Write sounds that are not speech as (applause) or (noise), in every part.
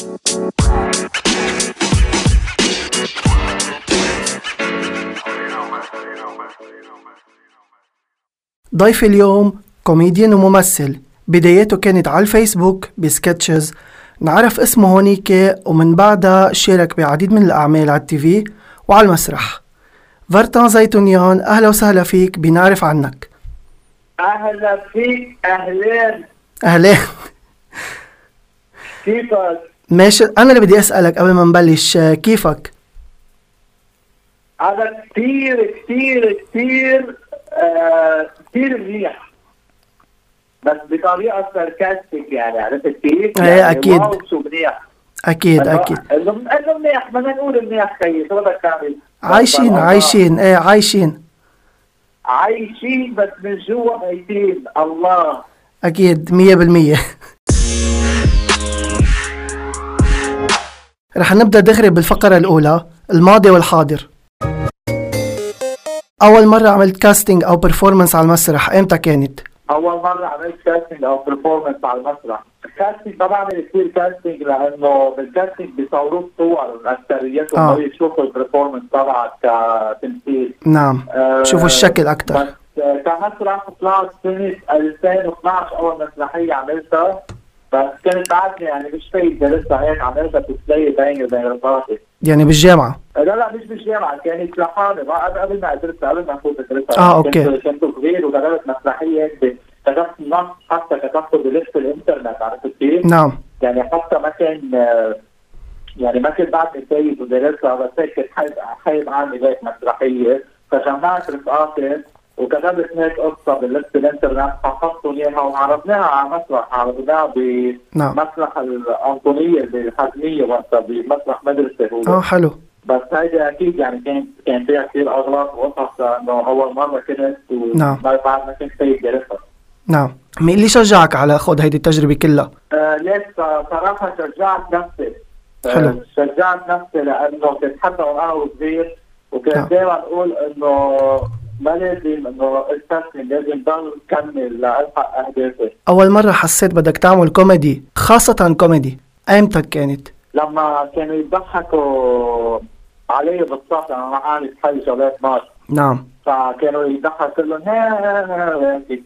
ضيفي اليوم كوميديان وممثل. بداياته كانت على الفيسبوك ب sketches. نعرف اسمه هونيك ومن بعدها شارك بعديد من الأعمال على ال TV وعلى المسرح. فرتان زيتونيان أهلا وسهلا فيك بنعرف عنك. أهلا فيك أهلين. أهلا كيفك؟ ماشي. أنا اللي بدي أسألك قبل ما نبلش كيفك؟ هذا كثير كثير كثير آه، كثير منيح. بس بطريقة ساركاستيك يعني عرفت كيف؟ إيه يعني أكيد. منيح. أكيد أكيد. إنه منيح بدنا نقول منيح خيي شو بدك تعمل؟ عايشين عايشين إيه عايشين. عايشين بس من جوا ميتين. الله. أكيد 100% (laughs) رح نبدأ دغري بالفقرة الأولى الماضي والحاضر. أول مرة عملت casting أو performance على المسرح إمتى كانت؟ أول مرة عملت casting أو performance على المسرح. ال casting ما بعمل كثير casting لأنه بال casting بيصوروك صور اكثريتهم آه. ما بيشوفوا ال performance تبعك كتمثيل. نعم. آه، شوفوا الشكل أكتر. بس آه، كمسرح طلعت سنة 2012 أول مسرحية عملتها. بس كنت بعدني يعني مش فايت لسه هيك عملتها تسلية بيني وبين رفاقي يعني بالجامعة لا لا مش بالجامعة كانت لحالي قبل ما قدرت قبل ما افوت ادرسها آه، أوكي. كنت كنت صغير وكتبت مسرحية هيك كتبت نص حتى كتبته بلفت الإنترنت عرفت كيف؟ نعم. يعني حتى ما كان يعني ما كنت بعدني سيد ودرسها بس هيك كنت حابب أعمل هيك مسرحية. فجمعت رفقاتي وكتبت هيك قصة باللبس الانترنت حفظتهم إياها وعرضناها على مسرح عرضناها نعم. بمسرح الأنطونية بالحزميه وقتها بمسرح مدرسة هو آه حلو بس هيدي أكيد يعني كان كان فيها كثير أغلاط وقصص لأنه أول مرة كنت نعم. وبعد ما كنت سيد درسها نعم مين اللي شجعك على خوض هيدي التجربة كلها؟ آه ليش صراحة شجعت نفسي آه، حلو. شجعت نفسي لأنه كنت حتى وأنا وصغير نعم. وكنت دائما أقول إنه ما لازم إنه استسلم لازم ضل كمل لألحق أهدافي أول مرة حسيت بدك تعمل كوميدي خاصة كوميدي. إمتى كانت؟ لما كانوا يضحكوا علي بالصف أنا ما عارف حي شغلات مات. نعم. فكانوا يضحكوا كلهم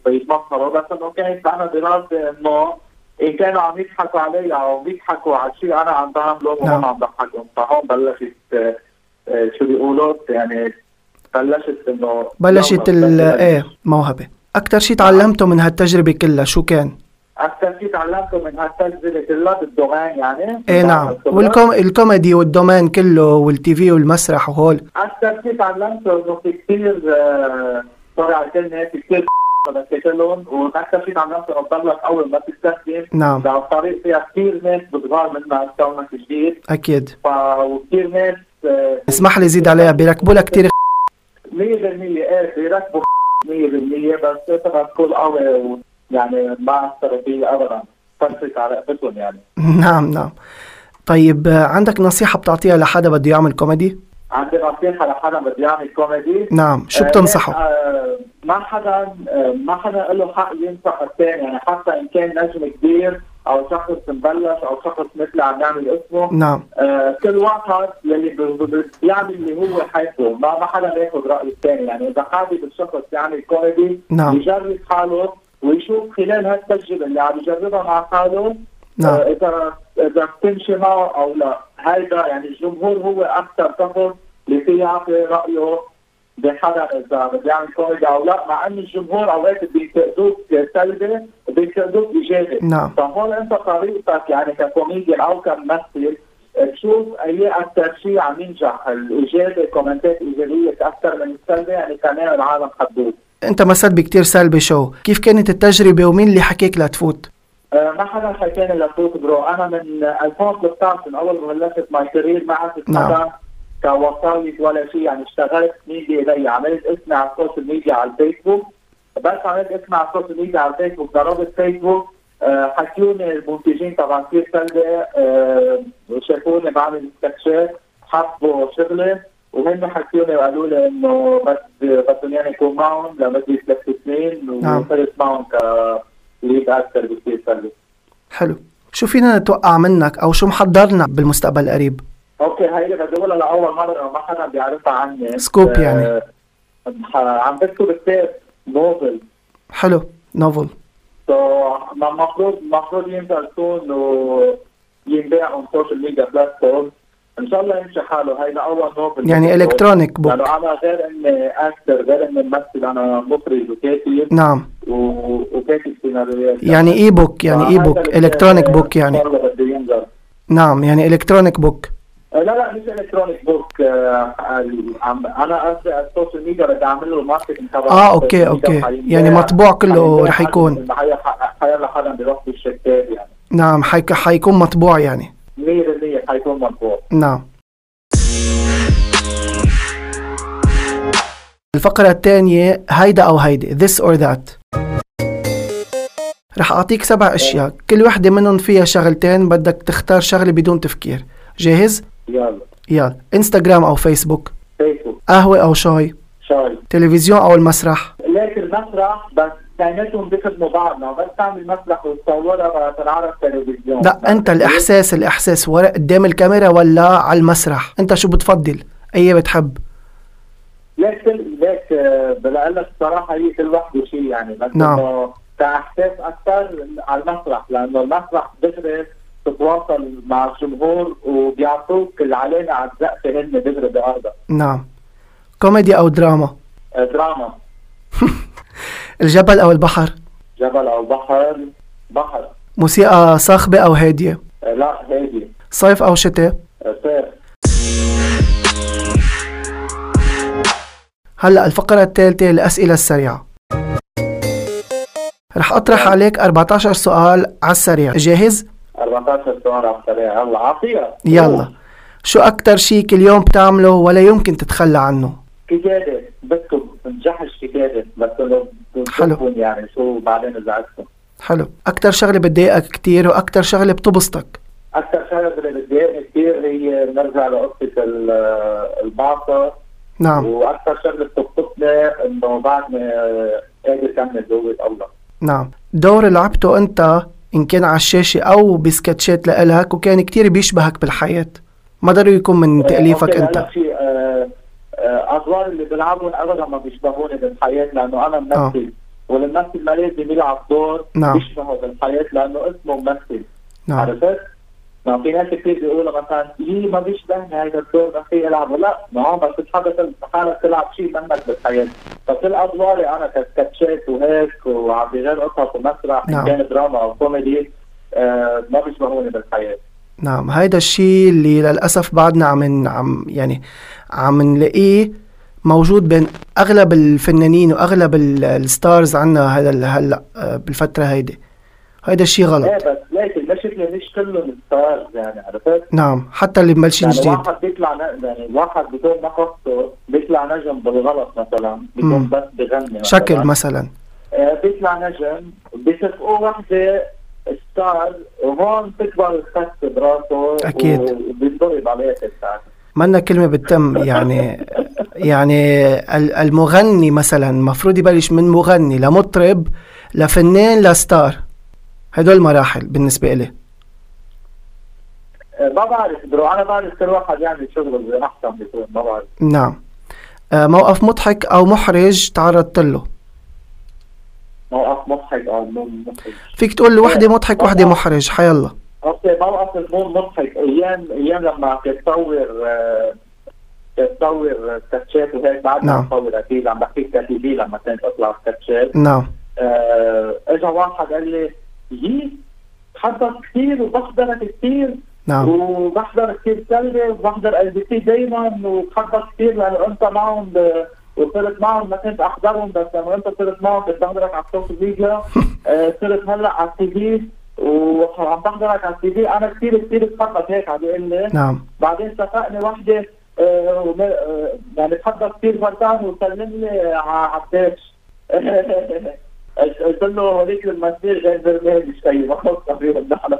بيتمخروا بس انه كانت أنا دراسة إنه إن كانوا عم يضحكوا علي أو بيضحكوا على شيء أنا عم بعمله نعم. وهم عم ضحكهم. فهون بلشت آه، شو بيقولوا يعني بلشت إنه بلشت ال إيه موهبة. أكتر شي تعلمته من هالتجربة كلها شو كان؟ أكثر شيء تعلمته من هالتجربة كلها بال domaine يعني. إيه نعم. والكوم الكوميدي وال domaine كله وال TV والمسرح وهول. أكثر شيء تعلمته إنه في كثير آه، sorry على الكلمة في كثير تاكلهم وأكثر شيء تعلمته إنه تضلك أول ما تستسلم نعم. لو الطريق فيها كثير ناس بتغار منك كونك جديد أكيد. ف وكثير ناس آه، اسمح لي زيد عليها بيركبوا لها كتير 100% إيه بيركبوا 100% بس انت ما تكون قوي ويعني ما اثروا فيه ابدا فرشك على رقبتهم يعني (laughs) نعم نعم طيب عندك نصيحة بتعطيها لحدا بده يعمل كوميدي؟ عندي نصيحة لحدا بده يعمل كوميدي نعم شو آه، بتنصحه؟ آه، ما حدا آه، ما حدا له حق ينصح الثاني يعني حتى إن كان نجم كبير أو شخص مبلش أو شخص مثلي عم يعمل اسمه. نعم. آه، كل واحد يلي ب- بيعمل اللي هو حيثه ما ما حدا بياخذ رأي الثاني. يعني إذا حابب الشخص يعمل كوميدي نعم. يجرب حاله ويشوف خلال هالتجربة اللي عم يجربها مع حاله نعم. آه، اذا إذا بتمشي معه أو لا. هيدا يعني الجمهور هو أكثر شخص اللي فيه يعطي رأيه. بحدا كوميدي أو لا مع أن الجمهور أوقات بينتقدوك سلبي وبينتقدوك إيجابي. نعم. فهون أنت طريقتك يعني ككوميديان أو كممثل تشوف أي أكثر شيء عم ينجح؟ الإيجابي كومنتات ايجابيه أكثر من السلبي؟ يعني كمان العالم حبوه أنت مثلت بكتير سلبي show. كيف كانت التجربة ومين اللي حكيك لتفوت؟ آه، ما حدا حكاني لفوت pro. أنا من 2013 من أول ما بلشت my career ما عرفت نعم. كوسايط ولا شيء يعني اشتغلت ميديا لي عملت اسمي على ال social media على الفيسبوك. بس عملت اسمي على ال social media على الفيسبوك ضربت فيسبوك. آه، حكيوني المنتجين تبع كثير سلبي آه، شافوني بعمل سكتشات حبوا شغلي. وهم حكيوني وقالوا لي إنه بس بدهم يعني يكون معهم لمدة ثلاث سنين نعم. وصرت معهم ك lead أكثر بكثير سلبي. حلو. شو فينا نتوقع منك أو شو محضرنا بالمستقبل القريب أوكي بدي أقولها لأول مرة ما حدا بيعرفها عني. scoop يعني. آه، عم بكتب كتاب novel. حلو novel. so المفروض المفروض ينزل soon وينباع on social media platform إن شاء الله يمشي حاله. هيدا اول novel. يعني electronic book لأنه أنا غير إني أكتر غير إني ممثل. أنا مخرج وكاتب. نعم. وكاتب سيناريوهات يعني e-book يعني. e-book electronic book يعني نعم يعني electronic book لا لا مش electronic book آه، عم أنا قصدي ال social media بدي اعمل له ال marketing تبعه آه okay okay. يعني مطبوع كله رح يكون. حيلا حدا بيروح بالشتات يعني. نعم حيك حيكون مطبوع يعني. 100% حيكون مطبوع. نعم. الفقرة الثانية هيدا أو هيدي this or that. رح أعطيك سبع أشياء. كل وحدة منهم فيها شغلتين بدك تختار شغلة بدون تفكير. جاهز؟ يلا. يلا. انستغرام أو فيسبوك فيسبوك قهوة أو شاي؟ شاي. تلفزيون أو المسرح؟ لكن المسرح بس اثنيناتهم بيخدموا بعضنا بس تعمل مسرح وتصورها بتنعرف تلفزيون. لا أنت الإحساس الإحساس. ورا قدام الكاميرا ولا على المسرح؟ أنت شو بتفضل؟ أي بتحب؟ ليك ليك آه، بقول لك الصراحة هي كل وحده شيء يعني. بس نعم. كإحساس أكثر على المسرح. لأنه المسرح دغري تتواصل مع الجمهور وبيعطوك العلامه على الزقفه هن دغري بارضها نعم. كوميدي أو دراما؟ آه، دراما. (laughs) الجبل أو البحر؟ جبل أو بحر. بحر. موسيقى صاخبة أو هادية؟ آه، لا هادي صيف أو شتاء؟ آه، صيف. هلأ الفقرة الثالثة الأسئلة السريعة. رح أطرح عليك 14 سؤال على السريع. جاهز؟ 14 سؤال على يلا عطيها يلا. شو أكتر شي كل يوم بتعمله ولا يمكن تتخلى عنه؟ كتابة بكتب بنجحش كتابة بس حلو. يعني شو بعدين إذا عرفتهم حلو. أكتر شغلة بتضايقك كتير وأكتر شغلة بتبسطك؟ شغلة اللي بتضايقني كثير هي نرجع لقصة ال- البعثه نعم. وأكثر شغلة بتبسطني إنه بعدني قادر كمل جوة الله. نعم. دور لعبته أنت إن كان على الشاشة أو بسكتشات لإلك وكان كتير بيشبهك بالحياة. ما ضروري يكون من تأليفك أنت. في آه، آه، ادوار اللي بلعبهم ابدا ما بيشبهوني بالحياة لأنه أنا ممثل. والممثل ما لازم يلعب دور نعم. بيشبهه بالحياة لأنه اسمه ممثل. نعم. عرفت؟ ما في ناس كثير بيقولوا مثلا. يي ما بيشبهني هذا الدور ما في العبه لا ما هو بس بتحب حالك تلعب شيء منك بالحياة فكل ادواري أنا كسكتشات وهيك وعم بغير قصص ومسرح نعم. ان كان دراما أو كوميدي آه ما بيشبهوني بالحياة. نعم هيدا الشيء اللي للأسف بعدنا عم عم يعني عم نلاقيه موجود بين أغلب الفنانين وأغلب ال- ال stars عنا ال- هلا آه، بالفترة هيدي. هيدا الشيء إيه غلط بس لكن مش مش كلهم stars يعني عرفت؟ نعم حتى اللي مبلشين يعني جديد واحد بيطلع ن- يعني واحد بدون ما قصده بيطلع نجم بالغلط مثلا. بدون بس بغني شكل مثلاً. آه، بيطلع نجم بيصفقوه وحده ستار وهون بتكبر الخس براسه أكيد. وبينضرب عليه الساعة منا كلمة بتتم يعني يعني ال- المغني مثلا المفروض يبلش من مغني لمطرب لفنان لستار هدول مراحل بالنسبة إلي. آه، ما بعرف bro أنا بعرف كل واحد يعمل شغله زي أحسن بيكون ما بعرف. نعم. آه، موقف مضحك أو محرج تعرضت له؟ موقف مضحك أو مو مضحك. فيك تقول لي وحدة مضحك وحدة محرج حيلا okay موقف المو مضحك. أيام أيام لما كنت تصور آه، كنت تصور سكتشات وهيك بعد نعم. ما تصور أكيد عم بحكيك كتيبي لما كنت أطلع سكتشات نعم. آه، اجى واحد قال لي يي بحبك كثير وبحضرك كثير نعم. وبحضر كثير سلبي وبحضر ال بي سي دايما وبحبك كثير لأنه أنت معهم ب... وصرت معهم ما كنت أحضرهم بس لما أنت صرت معهم كنت بحضرك على ال social media. (laughs) آه، صرت هلأ على ال TV وعم بحضرك على ال TV. أنا كثير كثير بحبك هيك عم بيقول لي نعم. بعدين صفقني وحدة آه، آه، يعني بحبها كثير فرتان وسلم لي على عباس (laughs) قلت له هذيك المسير غير برنامج شيء ما خلصنا فيهم نحن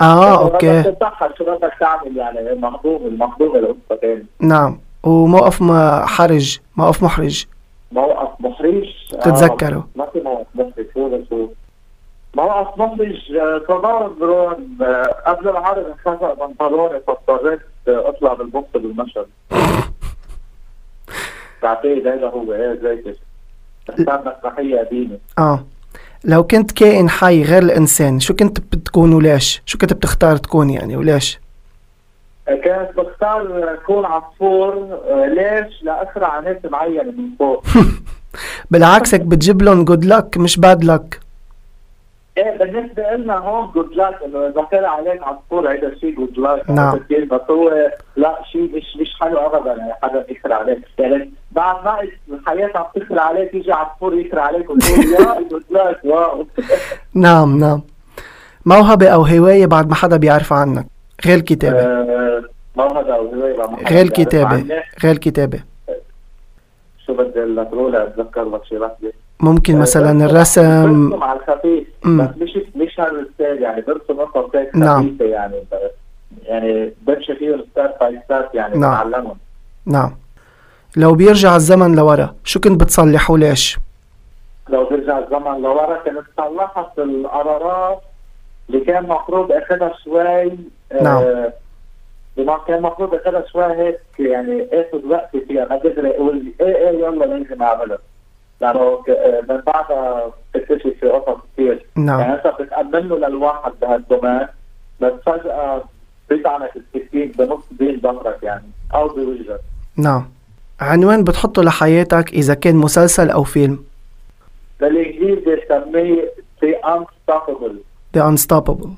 آه (laughs) أوكي. بتضحك شو بدك تعمل يعني؟ مخضوم مخضوم القصة كانت نعم. وموقف حرج موقف محرج. موقف محرج؟ آه، تتذكره. ما في موقف محرج شو شو؟ أصلا مخرج آه، صدار برون آه، قبل العرض انخفق بنطلوني فاضطريت آه، أطلع بالبوكس بالمشهد (laughs) بعتقد هذا هو إيه زي كده. كان مسرحية قديمة آه لو كنت كائن حي غير الإنسان شو كنت بتكون وليش؟ شو كنت بتختار تكون يعني وليش؟ كانت بختار كون عصفور آه، ليش؟ لأشخ ع ناس معينه من فوق (laughs) بالعكسك بتجيب لهم good luck مش bad luck بالنسبة لنا هون good luck إنه إذا طلع عليك عصفور هيدا شيء good luck نعم. بس هو لا شيء مش مش حلو ابدا يعني حدا يكسر عليك. يعني بعد ما الحياة عم تكسر عليك يجي عصفور يكسر عليك وتقول يا good luck wow. (laughs) نعم نعم. موهبة أو هواية بعد ما حدا بيعرف عنك غير الكتابة آه، ما هذا هواية ما حدا غير الكتابة. غير الكتابة شو بدي لك رولا اتذكر لك شي لحظه ممكن مثلا برسم- الرسم برسم على الخفيف. بس مش مش هال style يعني برسم قصص هيك نعم. يعني يعني بمشي فيهم step by step يعني نعم. بتعلمهم نعم لو بيرجع الزمن لورا شو كنت بتصلح وليش؟ لو برجع الزمن لورا كانت صلحت القرارات اللي كان المفروض أخذها شوي نعم. آه بما كان المفروض أخذها شوي هيك يعني أخذ وقتي فيها ما أقدر أقول إيه إيه يلا لازم اعملها لأنه من بعدها بتكتشف في قصص كثير نعم. يعني أنت بتأمن له للواحد بهال domaine بس فجأة بيطعنك السكين بنص بين ظهرك يعني أو بوجهك. نعم. عنوان بتحطه لحياتك إذا كان مسلسل أو فيلم. بالانجليزي بسميه The Unstoppable. The Unstoppable.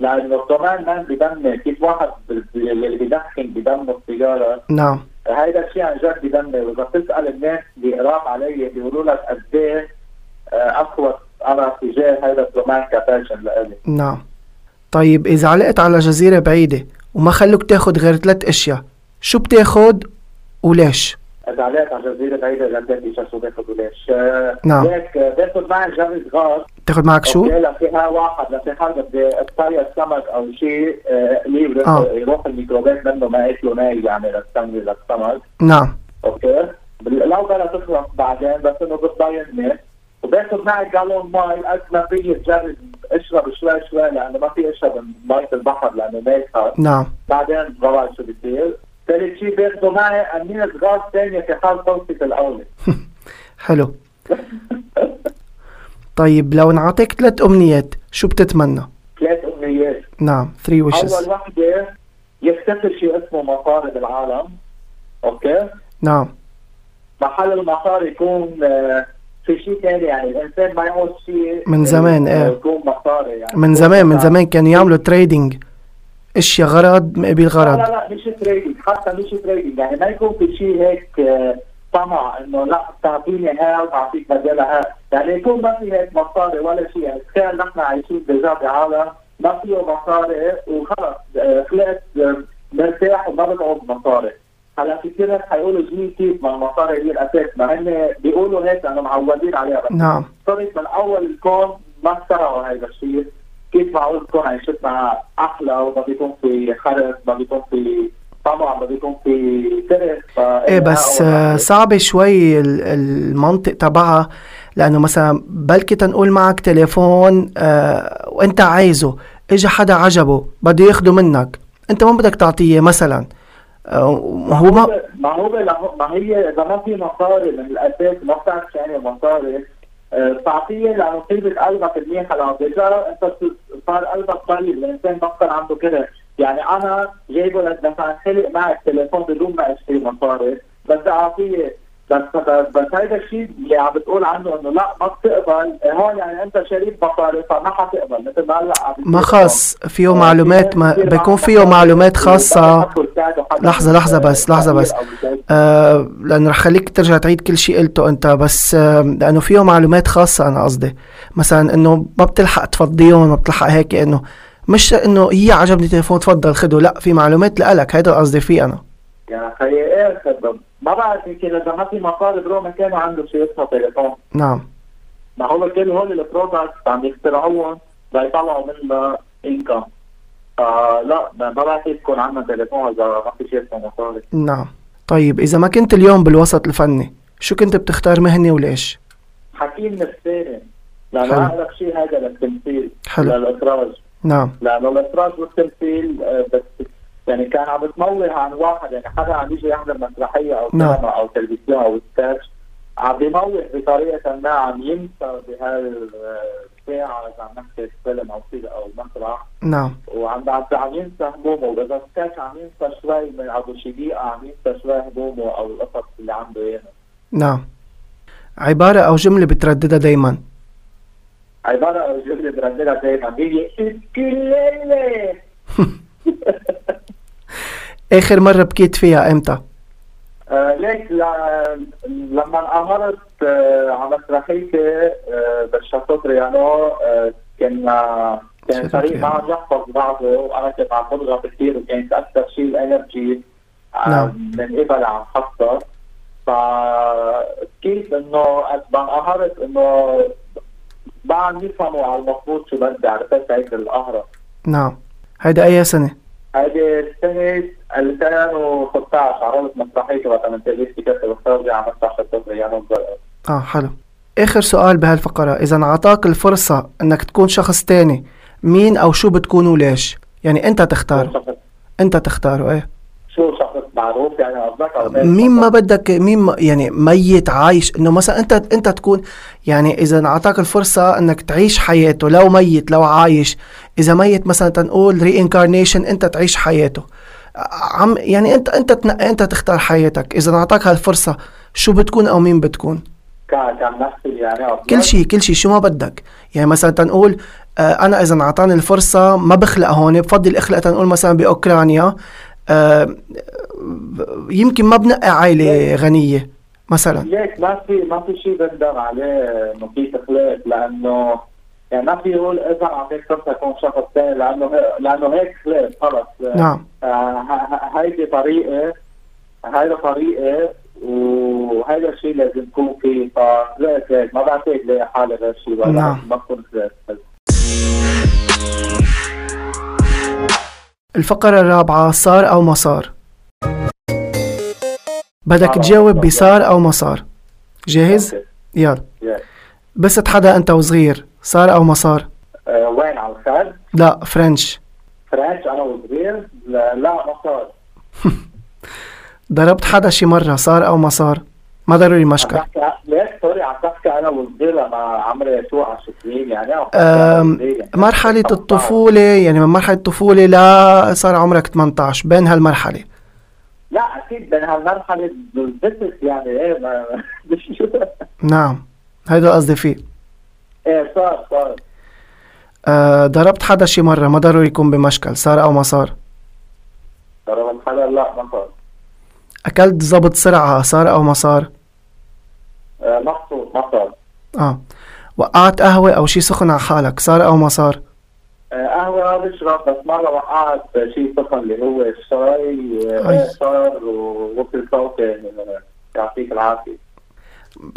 لأنه كمان ما بدمر كيف واحد اللي بدخن بدمه السيجاره نعم. هيدا الشيء عن جد بدمر وإذا بتسال الناس اللي قراب علي بيقولوا لك قد إيه آه، اخوف أنا تجاه هذا الدومين كفاشن لإلي. نعم. طيب إذا علقت على جزيرة بعيدة وما خلوك تاخد غير ثلاث أشياء شو بتاخد وليش؟ علقت على جزيره بعيده جدا شو باخذ وليش آه، نعم. هيك باخذ معي جرس غاز تاخد معك شو؟ أوكي لفيها واحد لفي حدا بدي اصطيد سمك أو شيء ليه آه. يروح الميكروبات منه ما ياكله ناي يعني للسمك للسمك نعم أوكي لو بلا تخلص بعدين بس انه بتضايقني وباخذ معي جالون مي قد ما في تجرب اشرب شوي شوي لأنه ما في اشرب مية البحر لأنه مالحة نعم بعدين بعرف شو بصير ثالث شيء باخذه معي أمينة غاز ثانية في حال صوتي الأولى (laughs) حلو. طيب لو انعطيك ثلاث أمنيات شو بتتمنى؟ ثلاث أمنيات. نعم 3 أول wishes وحدة يختفي شيء اسمه مصاري بالعالم. okay؟ نعم. محل المصاري يكون آه، في شيء ثاني يعني. الإنسان ما يعوز شيء من زمان، إيه. يكون مصاري يعني. من زمان من زمان كانوا يعملوا إشياء غرض مقابل لا غرض لا لا مش trading حتى مش trading يعني ما يكون في شيء هيك آه، طمع إنه لا تعطيني ها وتعطيك بدلها ها يعني يكون ما في هيك مصاري ولا شيء. يعني تخيل نحن عايشين déjà بعالم ما فيه مصاري وخلص آه، خلقت آه، مرتاح وما بتعوز مصاري. هلا في كثير ناس حيقولوا جميل كيف ما المصاري هي الأساس. ما هن بيقولوا هيك لأنه معودين عليها بس. نعم. صرت من أول الكون ما اخترعوا هذا الشيء. كيف معقول تكون عيشتنا أحلى وما بيكون في خرف ما بيكون في طمع ما بيكون في إيه بس. صعبة شوي ال- المنطق تبعها لأنه مثلا بلكي تنقول معك تليفون آه وأنت عايزه إجا حدا عجبه بده ياخده منك أنت ما بدك تعطيه مثلا آه هو ما ما هو ما هي إذا ما في مصاري من الأساس ما بتعرف شو يعني مصاري تعطيه لأنه طيبة قلبك منيحة لو ديجا انت صار قلبك طيب. الانسان بطل عنده كده. يعني أنا جايبه مثلا خلق معي التليفون بدون ما أشتري مصاري. بدي أعطيه بس بس هيدا الشيء اللي عم بتقول عنه إنه لا ما بتقبل. هون يعني أنت شريك مصاري فما حتقبل. مثل ما هلأ ما خاص فيه هون. معلومات ما بيكون فيه معلومات حدا لحظة لحظة بس لحظة بس. آه لأنه رح خليك ترجع تعيد كل شيء قلته أنت بس آه لأنه فيه معلومات خاصة أنا قصدي. مثلا إنه ما بتلحق تفضيهم ما بتلحق هيك إنه مش إنه هي عجبني تليفون تفضل خده. لا في معلومات لإلك. هيدا قصدي فيه أنا. يا أخي إيه ما بعرف يمكن إذا ما في مصاري bro ما كانوا عنده شيء اسمه تليفون. نعم. ما هو كل هول ال products عم يخترعوهم ليطلعوا منها انكم فلا ما ما بعرف يكون عندنا تليفون إذا ما في شيء اسمه مصاري نعم. طيب إذا ما كنت اليوم بالوسط الفني شو كنت بتختار مهنة وليش؟ حكيم نفساني لأنه. اقرب شيء هذا للتمثيل حلو. للإخراج. نعم. لأنه الاخراج والتمثيل آه، بس يعني كان عم بتموه عن واحد يعني حدا عم يجي يحضر مسرحية أو نعم. سينما أو تلفزيون أو سكتش عم بيموه بطريقة ما عم ينسى بهالساعه إذا عم نحكي فيلم أو فيلم أو مسرح. نعم. وعم عم ينسى همومه وإذا سكتش عم ينسى شوي من أبو شي دقيقه عم ينسى شوي همومه أو القصص اللي عنده إياها. نعم. عبارة أو جملة بترددها دايما. عبارة أو جملة برددها دائما هي اسكليله (laughs) آخر مرة بكيت فيها إمتى؟ آه ليك لما انقهرت آه على مسرحيتي آه بالشاطئ ريانو آه كنا كان الفريق ما. عم يحفظ بعضه وأنا كنت عم بضغط كثير وكانت أكثر شيء الانرجي آه نعم. من قبل عم حصل فكيف إنه قد ما انقهرت إنه ما عم يفهموا على المفروض شو بدي عرفت هيك القهرة نعم هيدا أي سنة؟ هذه سنة 2016 عرضت مسرحيتي وقت من تأليف كتاب الخارجي على مسرح الطفل يعني آه حلو. آخر سؤال بهالفقرة إذا انعطاك الفرصة إنك تكون شخص تاني مين أو شو بتكون وليش؟ يعني أنت تختار. أنت تختاره إيه. شو شخص؟ معروف يعني قصدك مين ما؟ بدك مين ما يعني ميت عايش. إنه مثلا انت أنت تكون يعني إذا انعطاك الفرصة إنك تعيش حياته لو ميت لو عايش. إذا ميت مثلا تنقول reincarnation أنت تعيش حياته. عم يعني انت أنت تنقي أنت تختار حياتك. إذا انعطاك هالفرصة شو بتكون أو مين بتكون؟ نفسي يعني؟ كل شيء كل شيء شو ما بدك. يعني مثلا تنقول آه أنا إذا انعطاني الفرصة ما بخلق هون. بفضل أخلق تنقول مثلا بأوكرانيا آه يمكن ما بنقي عائله غنية مثلا؟ ليك ما في ما في شيء بندم عليه في تخلق لأنه يعني ما في يقول إذا اعطيك فرصه اكون شخص ثاني لأنه لأنه هيك خلق خلص. نعم. آه، هيدي طريقة هيدا طريقة وهيدا الشيء لازم يكون فيه فخلقت هيك ما بعتقد لاقي حالي غير شيء ولا نعم. ما بكون خلقت الفقرة الرابعة صار أو ما صار؟ بدك تجاوب بصار أو ما صار جاهز؟ okay. يلا. بست حدا أنت وصغير صار أو ما صار؟ آه، وين على الخد؟ لا French French أنا وصغير لا, صار (laughs) ضربت حدا شي مرة صار أو ما صار؟ ما ضروري مشكل ليش sorry عم تحكي أنا وصغير لما عمري شو 10 سنين يعني أنا يعني. مرحلة 15. الطفولة يعني من مرحلة الطفولة لا صار عمرك 18 بين هالمرحلة لا أكيد بين هالمرحله بالبسط يعني إيه ما (laughs) مش نعم هيدا قصدي فيه. إيه صار صار. أه ضربت حدا شي مرة ما ضروري يكون بمشكل صار أو ما صار؟ ترى الحدا لا ما صار. أكلت زبط سرعة صار أو ما صار؟ آه، مبسوط ما صار. آه. وقعت قهوة أو شي سخن على حالك صار أو ما صار؟ قهوة بشرب بس مرة وقعت شيء سخن اللي هو الشاي. إيه صار ووصل صوتي يعطيك العافية.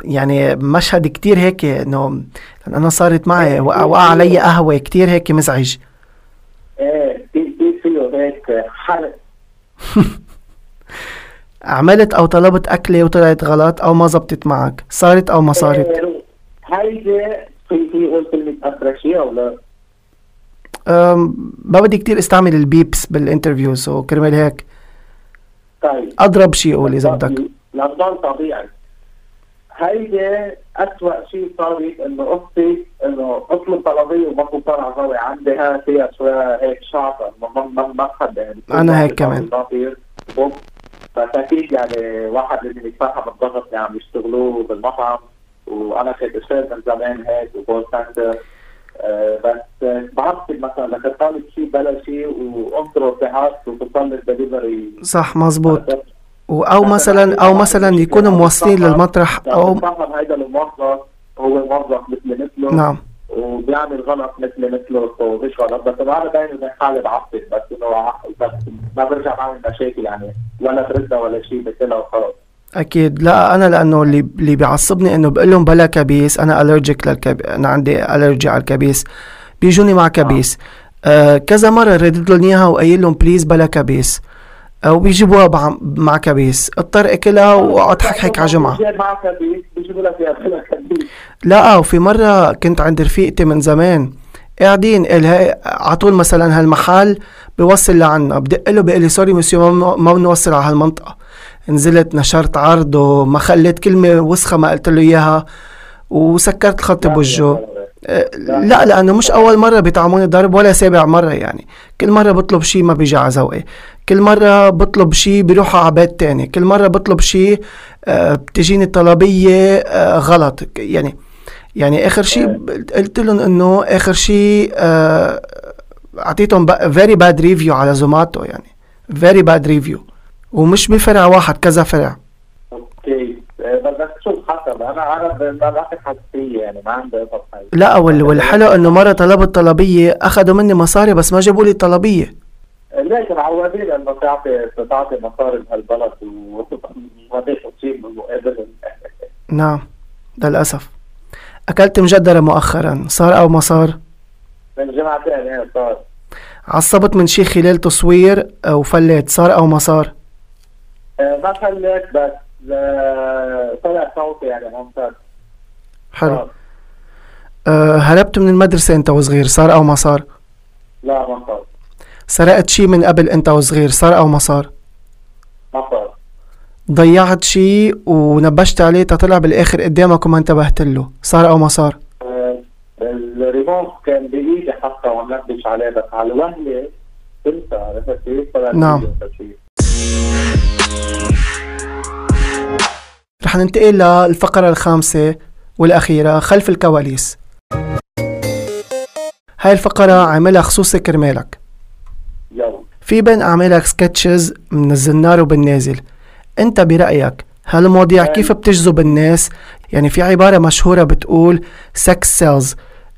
يعني مشهد كتير هيك إنه أنا صارت معي وقع وقع علي قهوة كتير هيك مزعج. إيه في في فيه هيك. حرق (laughs) عملت أو طلبت أكلة وطلعت غلط أو ما زبطت معك صارت أو ما صارت؟ إيه، هيدي في في يقول كلمة أفرشية ولا أم، ما بدي كتير استعمل ال beeps بال interview so كرمال هيك. طيب. أضرب شي قول إذا بدك. لنضل طبيعي. هيدي أسوأ شيء صارت إنه أختي إنه أطلب طلبية وما توصل على ضوي عندها فيها شوية هيك شعطة ما ما ما بحب يعني أنا هيك كمان. بوب فأكيد يعني واحد لازم يتفهم الضغط اللي عم يشتغلوه بالمطعم وأنا كنت أشتغل من زمان هيك و call center. بس آه، بعرفك مثلا لك طالب شيء بلا شيء وانطره ساعات وتصل الدليفري. صح مزبوط و- أو مثلا أو مثلا يكونوا موصلين للمطرح أو بتفهم هيدا الموظف هو موظف مثل مثله نعم. وبيعمل غلط مثل مثله ومش غلط. بس أنا بيني وبين حالي بعصب بس إنه بس ما برجع بعمل مشاكل يعني ولا بردها ولا شيء بكلها وخلص أكيد. لا أنا لأنه اللي اللي بيعصبني إنه بقول لهم بلا كبيس أنا الرجيك للكب أنا عندي الرجي على الكبيس. بيجوني مع كبيس. آه كذا مرة ردت لهم إياها وقايل لهم please بلا كبيس. أو بيجيبوها بع- مع كبيس. اضطر أكلها واقعد حكحك على جمعة. لا وفي مرة كنت عند رفيقتي من زمان. قاعدين الها على طول مثلا هالمحل بيوصل لعنا. بدق له بيقول لي sorry monsieur ما ما بنوصل على هالمنطقة. نزلت نشرت عرض وما خليت كلمة وسخة ما قلت له إياها وسكرت الخط بوجهه. أه، لا لأنه مش أول مرة بيطعموني ضرب ولا سابع مرة يعني. كل مرة بطلب شي ما بيجي على ذوقي. كل مرة بطلب شي بيروح على بيت تاني. كل مرة بطلب شي أه، بتجيني طلبية أه، غلط. يعني يعني آخر شيء قلت لهم إنه آخر شيء آه، أعطيتهم very bad review على زوماتو يعني. very bad review ومش بفرع واحد كذا فرع. أوكي. آه، حسب. أنا أنا حساسية يعني ما عندي لا وال- والحلو إنه مرة طلبت طلبيه أخذوا مني مصاري بس ما جابوا لي الطلبية. ليش؟ معودين انه تعطي تعطي مصاري بهالبلد وما نعم للأسف. أكلت مجدرة مؤخرا. صار أو ما صار؟ من جمعتين هيك صار. عصبت من شي خلال تصوير وفليت صار أو ما صار؟ ما خليت بس طلع صوتي يعني ممتاز. حلو. صار. أه هربت من المدرسة أنت وصغير صار أو ما صار؟ لا ما صار. سرقت شي من قبل أنت وصغير صار أو ما صار؟ ما صار. ضيعت شي ونبشت عليه تطلع بالآخر قدامك وما انتبهت له صار أو ما صار؟ آه، الريموت كان بإيدي حتى ونبش عليه بس على الوهلة كنت عرفت كيف؟ نعم. رح ننتقل للفقرة الخامسة والأخيرة خلف الكواليس. هاي الفقرة عاملها خصوصي كرمالك. يلا. في بين أعمالك sketches من الزنار وبالنازل. أنت برأيك هالمواضيع كيف بتجذب الناس؟ يعني في عبارة مشهورة بتقول sex sells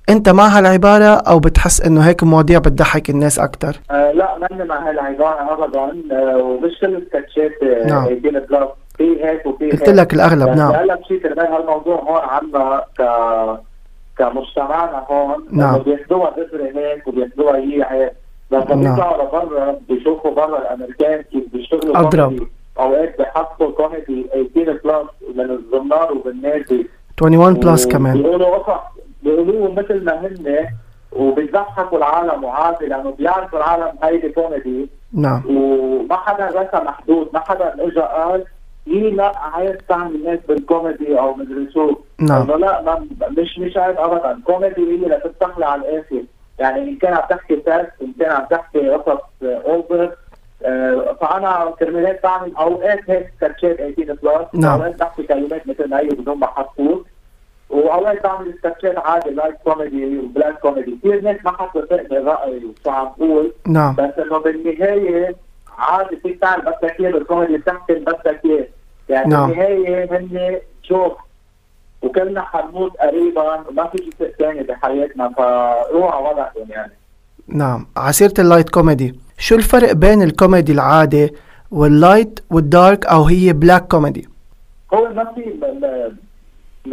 انت مع هالعبارة أو بتحس انه هيك مواضيع بتضحك الناس أكتر؟ آه لا ماني مع هالعبارة أبدا. آه ومش كل ال sketchات آه، نعم. في هيك وفي هيك. قلت لك الأغلب نعم. هلا شيء كرمال هالموضوع هون عنا ك كمجتمعنا هون. نعم. بياخذوها دغري هيك وبياخذوها هي هيك. بس لما نعم. بيطلعوا لبرا بيشوفوا برا الأمريكان كيف بيشتغلوا. كوميدي أوقات بيحطوا كوميدي 18 plus من الزنار وبالنازل. 21 plus كمان. بيقولوا قصص بيقولوا مثل ما هن وبيضحكوا العالم وعادي لأنه بيعرفوا العالم هيدي كوميدي. نعم. وما حدا رسم محدود ما حدا اجى قال يي لا عايز تعمل الناس بالكوميدي أو مدري شو نعم. لا ما مش مش عيب ابدا. كوميدي هي لتستحلى على الآخر. يعني إن كان عم تحكي تاست إن كان عم تحكي قصص over آه، فأنا كرمال هيك بعمل أوقات هيك sketchات 18 plus. نعم. أوقات بحكي كلمات مثل ما هي بدون ما حطوط واوقات بعمل sketchات عادي light comedy و black comedy كثير ناس ما حتوافقني رايي وشو عم بقول نعم. بس إنه بالنهاية عادي فيك تعمل بدك اياه بالكوميدي بتحكي بدك اياه يعني نعم. بالنهاية هن joke وكلنا حنموت قريبا وما في شيء ثاني بحياتنا فروعوا وضعهم يعني. نعم. عسيرة ال light comedy شو الفرق بين الكوميدي العادي وال light وال dark أو هي black comedy هو ما في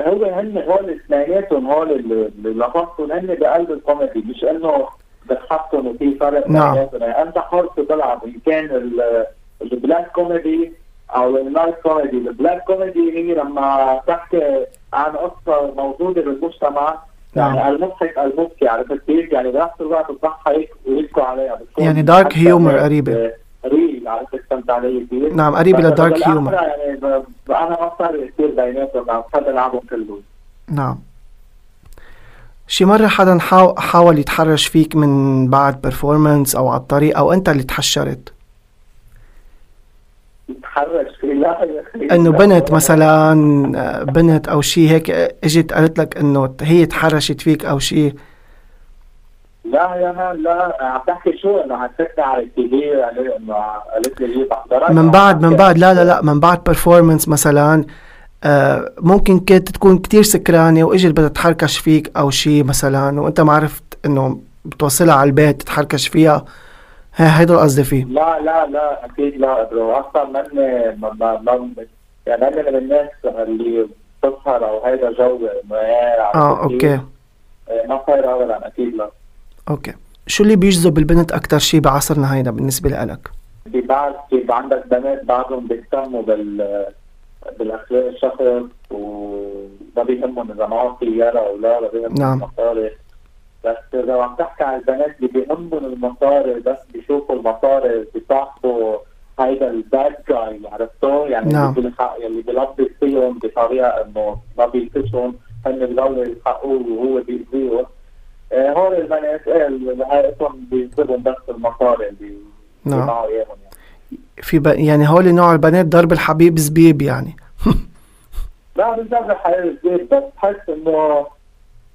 هو هن هول اثنيناتهم هول اللي لفظتهم هن بقلب الكوميدي مش إنه بتحطهم وفي فرق نعم. أنت حر تلعب إن كان ال- ال black comedy أو ال light comedy ال black comedy هي لما تحكي عن قصة موجودة بالمجتمع نعم. يعني المضحك المبكي عرفت كيف؟ يعني بنفس الوقت تضحك ويبكوا عليها يعني dark حتى humor ريل عرفت فهمت علي كيف؟ نعم قريبة بس لدارك بالأحرى هيومر يعني أنا ما صار كثير بيناتهم عم بحب العبهم كلهم. نعم. شي مرة حدا حاو- حاول يتحرش فيك من بعد performance أو على الطريق أو أنت اللي تحشرت؟ يتحرش؟ في (laughs) لا يا أخي. إنه بنت مثلا آه، بنت أو شي هيك إجت قالت لك إنه هي تحرشت فيك أو شي. لا يا مان لا عم تحكي شو إنه حسيتني على التي في إنه قالت لي بحضرك من بعد من بعد لا لا لا من بعد performance مثلا آه، ممكن كنت تكون كتير سكرانة وإجت بدها تحركش فيك أو شي مثلا وأنت ما عرفت إنه بتوصلها على البيت تتحركش فيها. هي هيدا القصدي فيه. لا لا لا أكيد لا أصلا مني ما ما ما يعني أنا من الناس اللي بتسهر أو هيدا جو إيه، آه؟ okay. إيه، ما صاير ابدا أكيد لا. okay. شو اللي بيجذب البنت أكتر شي بعصرنا هيدا بالنسبة لك في بعض كيف عندك بنات بعضهم بيهتموا بال بالأخلاق الشخص وما بيهمهم إذا معهم سيارة أو لا ما بيهمهم نعم. المصاري. بس إذا عم تحكي عن البنات اللي بيهمهم المصاري بس بيشوفوا المصاري بيصاحبوا هيدا ال bad guy عرفتوا؟ يعني نعم. اللي بيلبس فيهم بطريقة إنه ما بيلتشهم هن بيضلوا يلحقوه وهو بيأذيهم. آه، هول البنات إيه هايتهم بيجذبهم بس المصاري اللي نعم. معه إياهم يعني في ب... يعني هول نوع البنات ضرب الحبيب زبيب يعني لا بالذات الحياة الجديد بس بحس انه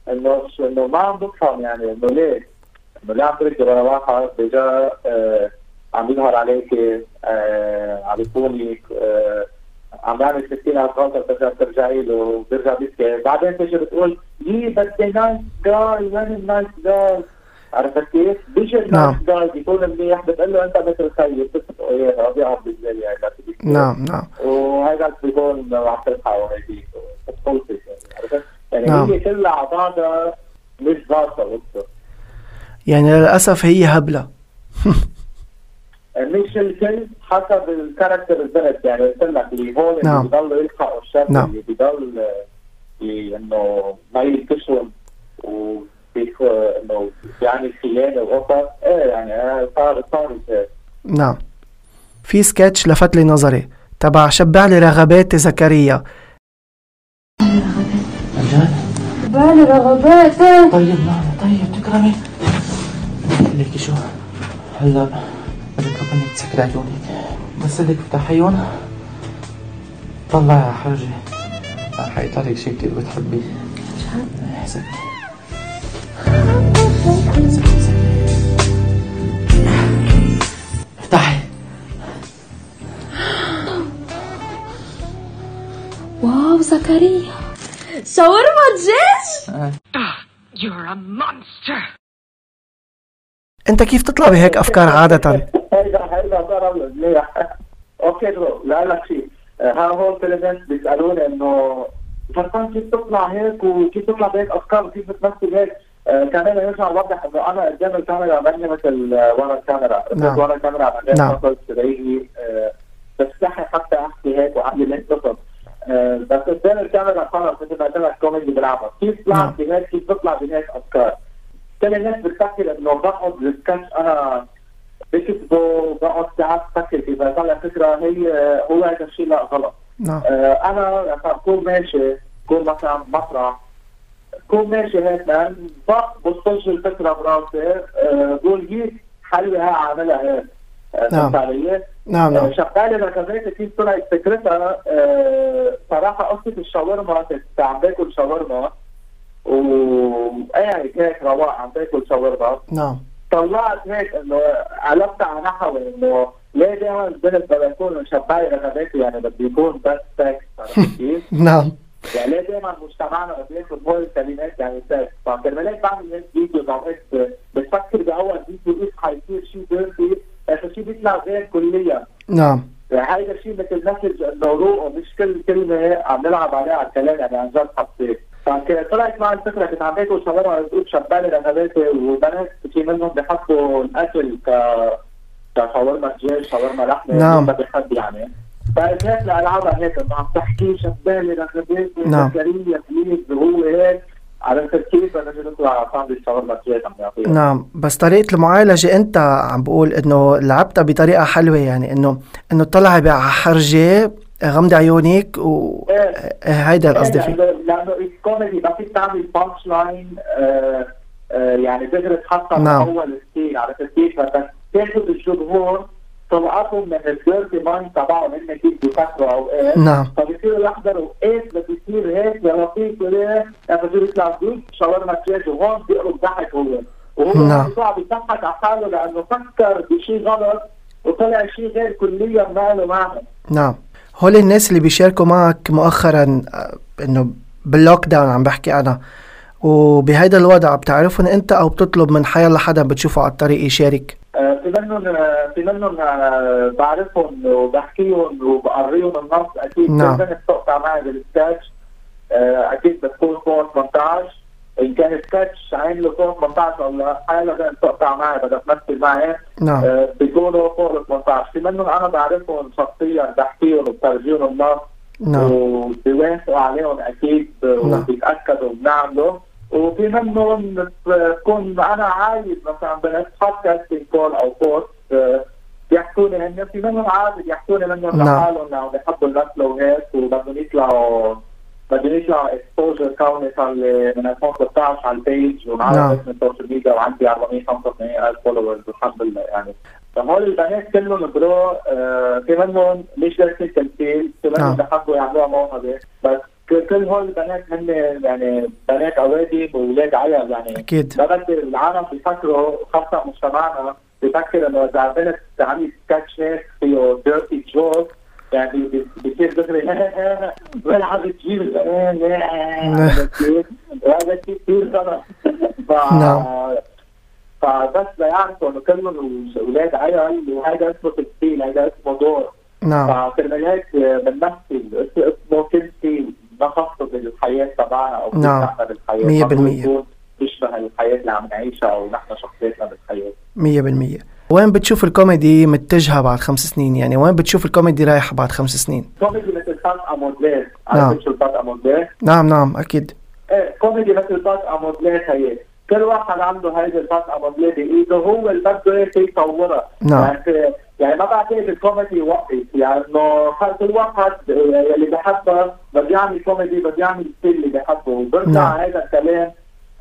إنه إنه ما عم بفهم يعني إنه ليه؟ إنه ليه عم تركض ورا واحد بجا آه عم يظهر عليك آه عم يكونك آه عم يعمل 60000 غلطه بترجع ترجعي له وبيرجع بيبكي بعدين تيجي بتقول يي بدي nice guy وين ال nice guy عرفت كيف؟ بيجي نعم. ال nice guy بيكون منيح بتقول له أنت مثل خيي بتتفقوا اياها بيقعد بالليل يعني. نعم نعم وهذا بيكون عم تلحق وهيك بتخلصك يعني عرفت؟ يعني نعم. هي كلها على بعضها مش ظابطه يعني للأسف هي هبلة (laughs) مش الكل حسب الكاركتر البنت يعني قلت لك اللي هون نعم. اللي بيضلوا يلحقوا الشاب نعم. اللي بيضل ي- انه ما وبيخ انه يعني خيانه وقصص إيه يعني صار صار. نعم في سكتش لفت لي نظري تبع شبع لي رغبات زكريا جد؟ بالي رغبات. طيب نعم طيب تكرمي ليكي شو هلا انك تسكري عيونك بس بدك تفتحيهم طلعي على حاجة. حيطلع لك شيء كثير بتحبيه أحسن. افتحي. wow زكريا. شاورما دجاج You're a monster! أنت كيف تطلع بهيك أفكار عادة؟ هيدا هيدا صار منيح. okay لا لك شيء آه، ها في الناس بيسألوني إنه فرقان كيف تطلع هيك وكيف تطلع بهيك أفكار وكيف بتمثل هيك؟ آه كمان يرجع اوضح إنه أنا قدام الكاميرا ماني مثل ورا الكاميرا. نعم. ورا الكاميرا بعدين نعم. تلاقيني آه بستحي حتى أحكي هيك وأعمل هيك قصص آه بس قدام الكاميرا خلص مثل ما قلت لك كوميدي بلعبها كيف نعم. طلعت بهيك كيف بطلع بهيك أفكار. كل الناس بتفكر إنه بقعد بالسكتش أنا بكتبه بقعد ساعات بفكر اذا طلع فكره هي هو هذا الشيء لا غلط نعم آه أنا اكون ماشي اكون مثلا مسرح اكون ماشي هيك بسجل الفكرة براسي آه، بقول حلوة ها اعملها هيك نعم. علي؟ نعم نعم شغاله ركبات كيف طلعت فكرتها آه، صراحة قصه الشاورما كنت عم باكل شاورما وقاعد هيك رواق عم باكل شاورما نعم طلعت هيك إنه قلبت على نحو إنه ليه دائما البنت بدها يكون مشبعه رغباته يعني بده يكون بس سكس عرفت كيف؟ (laughs) نعم. يعني ليه دائما مجتمعنا بده ياخذ هول الكلمات يعني سكس فكرمال هيك بعمل هيك فيديو اوقات بتفكر بأول فيديو إيش حيصير؟ شيء dirty اخر شيء بيطلع غير كليا؟ نعم. يعني هيدا الشيء مثل message إنه روقه مش كل كلمة عم نلعب عليها على الكلام يعني عن جد حطيت فكنت طلعت معي الفكرة كنت عم باكل شاورما بتقول شبالي رغباتي وبنات في منهم بحطوا الأكل ك كشاورما دجاج شاورما لحمة نعم. ما بحب يعني فقلت هيك لالعابها هيك عم تحكي شبالي رغباتي نعم. زكريا please وهو هيك عرفت كيف بدنا نجي نطلع ساندويتش شاورما دجاج عم يعطيها نعم بس طريقة المعالجة أنت عم بقول إنه لعبتها بطريقة حلوة يعني انه إنه طلعي بحرجة غمضي عيونك وهيدا القصد إيه، فيه. لأنه الكوميدي ما فيك تعمل punch line يعني تقدر تحطها من نعم. أول style عرفت كيف؟ بدك تاخذ الجمهور طلعتهم من ال dirty mind تبعهم هن كيف بيفكروا اوقات نعم. فبصيروا يحضروا إيش بده يصير هيك يا لطيف وليه بصير يطلع جود شاورما دجاج وهون بيقلب ضحك هو. وهو نعم. عم يطلع بيضحك على حاله لأنه فكر بشيء غلط وطلع شيء غير كليا ما له معنى. نعم. هول الناس اللي بيشاركوا معك مؤخرا آه، إنه بال lockdown عم بحكي أنا وبهيدا الوضع بتعرفهم أنت أو بتطلب من حيلا حدا بتشوفه على الطريق يشارك آه، في منهم آه، في منهم بعرفهم وبحكيهم وبقريهم النص أكيد نعم. كل بنت تقطع معي بالسكتش آه، أكيد بتكون فوق 18 إن كان سكتش عامله فوق 18 أو لا حالا بدها تقطع معي بدها تمثل معي نعم. آه، بيكونوا فوق ال 18 في منهم أنا بعرفهم شخصيا بحكيهم وبفرجيهم النص نعم. وبيوافقوا عليهم أكيد نعم. وبيتأكدوا بنعمله وفي منهم بكون أنا عايز مثلا بنت بودكاستنج كول أو آه، بيحكوني هن. في منهم عادي بيحكوني منهم نعم. لحالهم انه بيحبوا المثل وهيك وبدهم يطلعوا. بدهم يطلعوا exposure كوني صار لي من 2016 على ال page نعم. ومعرض من ال social media وعندي 485 ألف followers الحمد لله يعني فهول البنات كلهم pro آه في منهم مش درسين تمثيل في نعم. منهم بحبوا يعملوها موهبه بس كل هول البنات هن يعني بنات اوادم وأولاد عيال يعني أكيد ما بدي العالم بيفكروا خاصة مجتمعنا بيفكر إنه إذا البنت عم سكتش فيه dirty joke يعني بي- بيصير دغري البنات وهذا شيء كثير. غلط نعم. فبس ليعرفوا إنه كلهم أولاد عيال وهذا اسمه تمثيل هذا اسمه دور. نعم. فكرمال هيك بنمثل اسمه تمثيل نخفض الحياة تبعنا أو نعم. نحن بالمية. يكون بيشبه الحياة اللي عم نعيشها ونحن شخصيتنا بالحياة. مية بالمية. وين بتشوف الكوميدي متجهة بعد خمس سنين؟ يعني وين بتشوف الكوميدي رايح بعد خمس سنين؟ كوميدي مثل pâte à modeler نعم. pâte à modeler؟ نعم نعم أكيد. إيه كوميدي مثل pâte à modeler هي. كل واحد عنده هيدي ال pâte à modeler بايده هو اللي بده إياه يصورها نعم. يعني يعني ما بعتقد الكوميدي يوقف يعني انه كل واحد اللي بحبها بده يعمل كوميدي بده يعمل ال style اللي بحبه. وبرجع نعم. هذا الكلام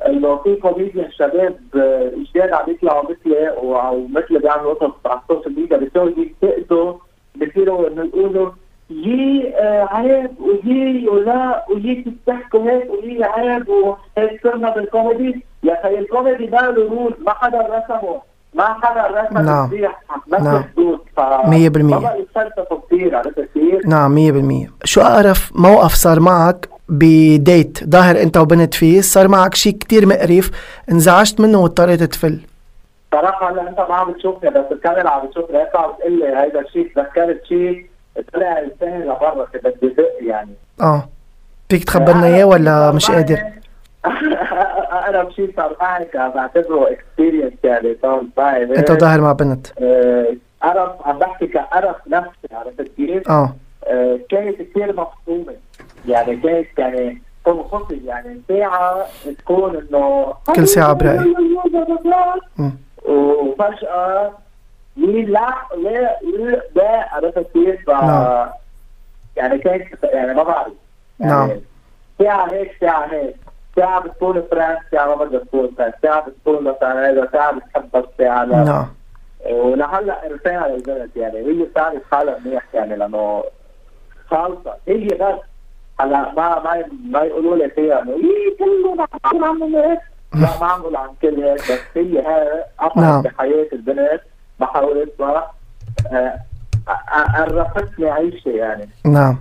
انه في كوميديان شباب آه، جداد عم يطلعوا مثلي أو أو مثلي بيعملوا قصص على ال social media بيصيروا ينتقدوا بصيروا انه يقولوا يي آه عيب ويي ولا ويي بتحكوا هيك ويي عيب وهيك صرنا بالكوميدي. يا أخي الكوميدي ما له rule ما حدا رسمه. ما حدا رسم نعم. نعم. الحدود ف مية بالمية. ما بقى يتفلسفوا كثير عرفت كيف؟ نعم مية بالمية شو أقرف موقف صار معك ب date ظاهر أنت وبنت فيه صار معك شيء كتير مقرف انزعجت منه واضطريت تفل صراحة هلا أنت ما عم بتشوفني بس الكاميرا عم بتشوفني هيك عم بتقول لي هيدا الشيء تذكرت شيء طلع لساني لبرا بدي دق يعني آه فيك تخبرنا إياه ولا مش قادر (laughs) شيء صار معي بعتبره اكسبيرينس يعني صار معي أنت ظاهر مع بنت آه، قرف عم بحكي كقرف نفسي عرفت كيف؟ آه آه، كانت كثير مفهومة يعني كانت يعني تنخفض يعني ساعة تكون إنه كل ساعة برأيي. مم. وفجأة لي لا لا لا لا عرفت كيف؟ نعم. يعني كانت يعني ما بعرف يعني نعم. ساعة هيك ساعة هيك فرنس ساعة ما بدها تكون فرنس ساعة بتكون مثلا هذا ساعة بتحبها ساعة لا نعم. ولهلا قرفانة للبنت يعني هي بتعرف حالها منيح يعني لأنه خالصة. هي بس هلأ ما ما ما يقولوا لي فيها إنه إيه كله عم عم هيك لا ما عم بقول عن كل هيك. بس هي هاي نعم. قطعت بحياة البنت. ما حاولت بقى آه، آه، قرفتني عيشة يعني. نعم.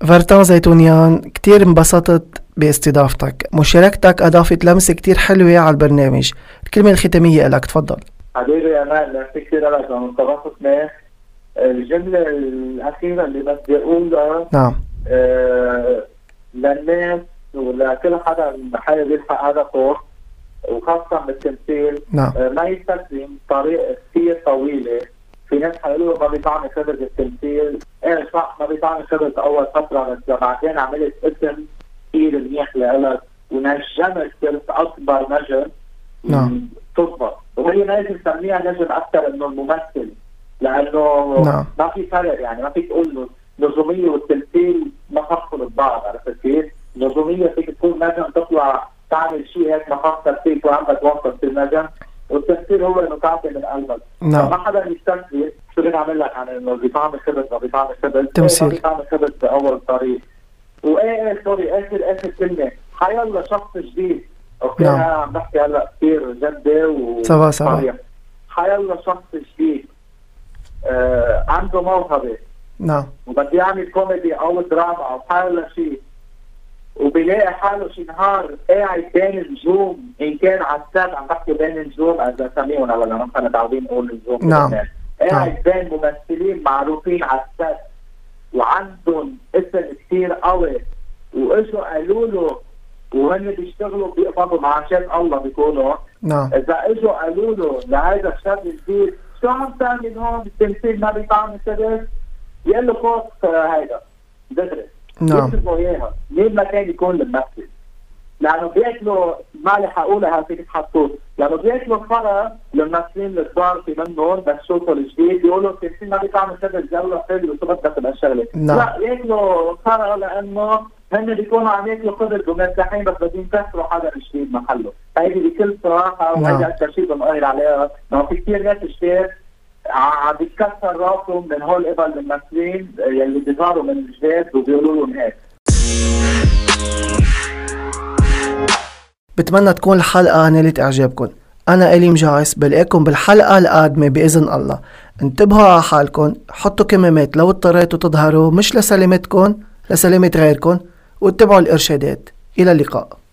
فرتان زيتونيان كتير انبسطت باستضافتك مشاركتك أضافت لمسة كتير حلوة على البرنامج الكلمة الختامية لك تفضل حبيبي يا مان ميرسي كثير لك لأنه استضافتني الجملة الأخيرة اللي بدي أقولها نعم آه، للناس ولكل حدا حابب يلحق هدفه وخاصة بالتمثيل نعم آه، ما يستخدم طريقة كثير طويلة في ناس حيقولوا ما بيطعمي خبرة التمثيل إيه صح ما بيطعمي خبرة أول فترة بس بعدين عملت اسم كثير منيح لإلك ونجمت صرت أكبر نجم نعم. تضبط وهي لازم نسميها نجم أكثر إنه الممثل لأنه نعم. ما في فرق يعني ما فيك تقول له النجومية والتمثيل ما خصوا ببعض عرفت كيف؟ النجومية فيك تكون نجم تطلع تعمل شيء هيك ما خصك فيك وعندك وسط في النجم والتمثيل هو إنه تعطي من قلبك نعم. فما حدا يستكبر شو بدي اعمل لك؟ عن إنه بيطعم خبز ما بيطعم خبز تمثيل. إيه، ما بيطعم خبز بأول طريق. وإيه إيه سوري اخر اخر كلمة. حيلا شخص جديد. okay نعم. أنا عم بحكي هلا كثير جدي و سوا سوا. حيلا شخص جديد. آه عنده موهبة. نعم. وبده يعمل كوميدي أو دراما أو حاله شيء. وبيلاقي حاله شي نهار قاعد بين نجوم إن كان على ال set عم بحكي بين نجوم إذا سميهم هلا لما نحن متعودين نقول نجوم نعم. بلبنان. نعم. قاعد بين ممثلين معروفين على ال set وعندهم اسم كثير قوي وإجوا قالوا له وهن بيشتغلوا بيقبضوا معاشات الله بيكونوا نعم إذا إجوا قالوا له لهذا الشاب الجديد شو عم تعمل هون بالتمثيل ما بيطعم السبب يقول له فوق هيدا دغري نعم. إياها. مين ما كان يكون الممثل لأنه بياكلوا ما لي حقولها فيك تحطوه لأنه بياكلوا خرا الممثلين الكبار في منهم بس شوفوا الجديد بيقولوا التمثيل ما بيطعم السبب الجو حلو شو بدك بهالشغله نعم. لا ياكلوا خرا لأنه هن بيكونوا عم ياكلوا خضر ومرتاحين بس بدهم يكسروا حدا جديد محله هيدي بكل صراحة نعم. وهيدي أكثر شيء بنقول عليها. انه في كثير ناس ع- عم بيتكسر راسهم من هول قبل الممثلين يلي بيظهروا من الجداد وبيقولوا لهم هيك. بتمنى تكون الحلقة نالت إعجابكم. أنا إلي مجاعس بلاقيكم بالحلقة القادمة بإذن الله. انتبهوا على حالكم حطوا كمامات لو اضطريتوا تظهروا مش لسلامتكم لسلامة غيركم واتبعوا الإرشادات. إلى اللقاء.